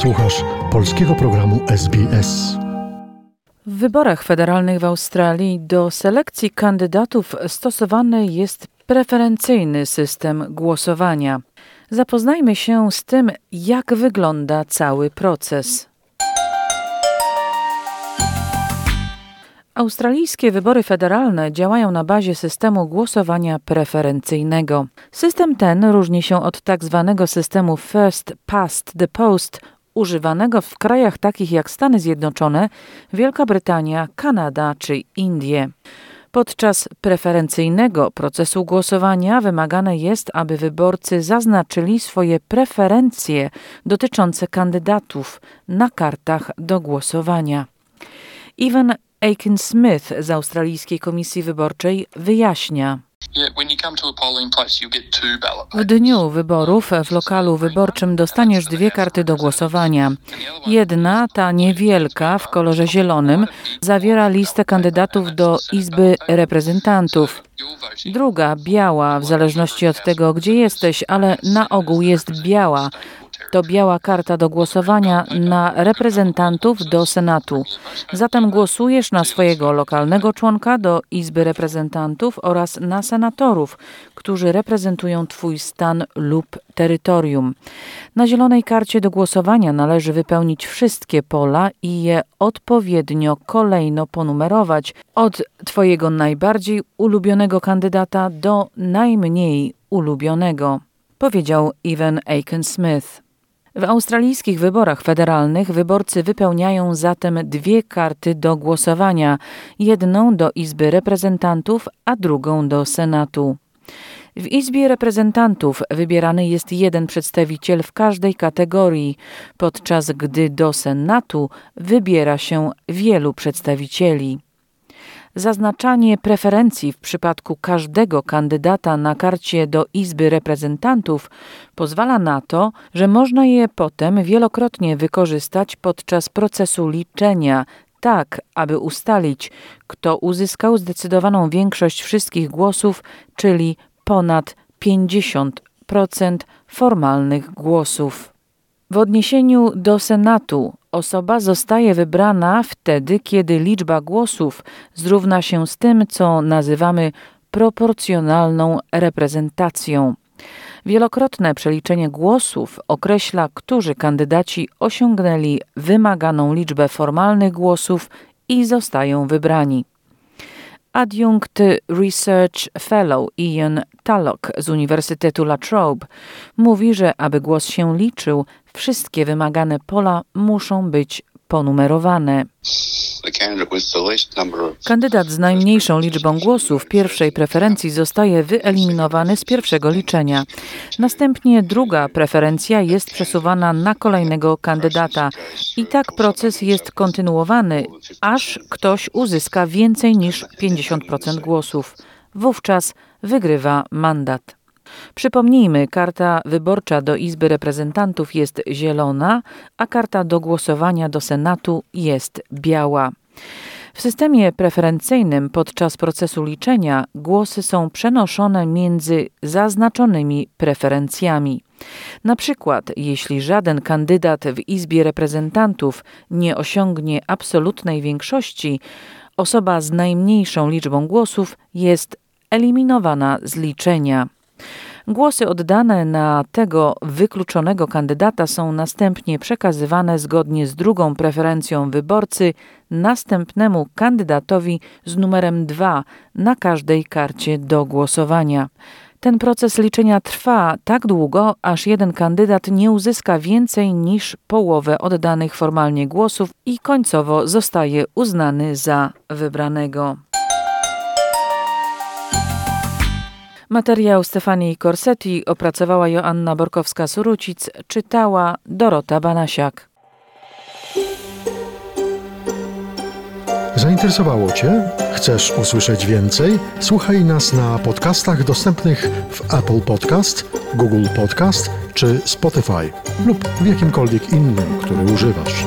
Słuchasz polskiego programu SBS. W wyborach federalnych w Australii do selekcji kandydatów stosowany jest preferencyjny system głosowania. Zapoznajmy się z tym, jak wygląda cały proces. Australijskie wybory federalne działają na bazie systemu głosowania preferencyjnego. System ten różni się od tak zwanego systemu First Past the Post, używanego w krajach takich jak Stany Zjednoczone, Wielka Brytania, Kanada czy Indie. Podczas preferencyjnego procesu głosowania wymagane jest, aby wyborcy zaznaczyli swoje preferencje dotyczące kandydatów na kartach do głosowania. Even Aiken Smith z Australijskiej Komisji Wyborczej wyjaśnia. W dniu wyborów w lokalu wyborczym dostaniesz dwie karty do głosowania. Jedna, ta niewielka w kolorze zielonym, zawiera listę kandydatów do Izby Reprezentantów. Druga, biała, w zależności od tego, gdzie jesteś, ale na ogół jest biała, to biała karta do głosowania na reprezentantów do Senatu. Zatem głosujesz na swojego lokalnego członka do Izby Reprezentantów oraz na senatorów, którzy reprezentują Twój stan lub terytorium. Na zielonej karcie do głosowania należy wypełnić wszystkie pola i je odpowiednio kolejno ponumerować od Twojego najbardziej ulubionego kandydata do najmniej ulubionego, powiedział Evan Aiken Smith. W australijskich wyborach federalnych wyborcy wypełniają zatem dwie karty do głosowania: jedną do Izby Reprezentantów, a drugą do Senatu. W Izbie Reprezentantów wybierany jest jeden przedstawiciel w każdej kategorii, podczas gdy do Senatu wybiera się wielu przedstawicieli. Zaznaczanie preferencji w przypadku każdego kandydata na karcie do Izby Reprezentantów pozwala na to, że można je potem wielokrotnie wykorzystać podczas procesu liczenia, tak aby ustalić, kto uzyskał zdecydowaną większość wszystkich głosów, czyli ponad 50% formalnych głosów. W odniesieniu do Senatu osoba zostaje wybrana wtedy, kiedy liczba głosów zrówna się z tym, co nazywamy proporcjonalną reprezentacją. Wielokrotne przeliczenie głosów określa, którzy kandydaci osiągnęli wymaganą liczbę formalnych głosów i zostają wybrani. Adiunkt Research Fellow Ian Tallock z Uniwersytetu La Trobe mówi, że aby głos się liczył, wszystkie wymagane pola muszą być ponumerowane. Kandydat z najmniejszą liczbą głosów pierwszej preferencji zostaje wyeliminowany z pierwszego liczenia. Następnie druga preferencja jest przesuwana na kolejnego kandydata i tak proces jest kontynuowany, aż ktoś uzyska więcej niż 50% głosów. Wówczas wygrywa mandat. Przypomnijmy, karta wyborcza do Izby Reprezentantów jest zielona, a karta do głosowania do Senatu jest biała. W systemie preferencyjnym podczas procesu liczenia głosy są przenoszone między zaznaczonymi preferencjami. Na przykład, jeśli żaden kandydat w Izbie Reprezentantów nie osiągnie absolutnej większości, osoba z najmniejszą liczbą głosów jest eliminowana z liczenia. Głosy oddane na tego wykluczonego kandydata są następnie przekazywane zgodnie z drugą preferencją wyborcy następnemu kandydatowi z numerem 2 na każdej karcie do głosowania. Ten proces liczenia trwa tak długo, aż jeden kandydat nie uzyska więcej niż połowę oddanych formalnie głosów i końcowo zostaje uznany za wybranego. Materiał Stefanii Corsetti opracowała Joanna Borkowska-Surucic, czytała Dorota Banasiak. Zainteresowało Cię? Chcesz usłyszeć więcej? Słuchaj nas na podcastach dostępnych w Apple Podcast, Google Podcast czy Spotify lub w jakimkolwiek innym, który używasz.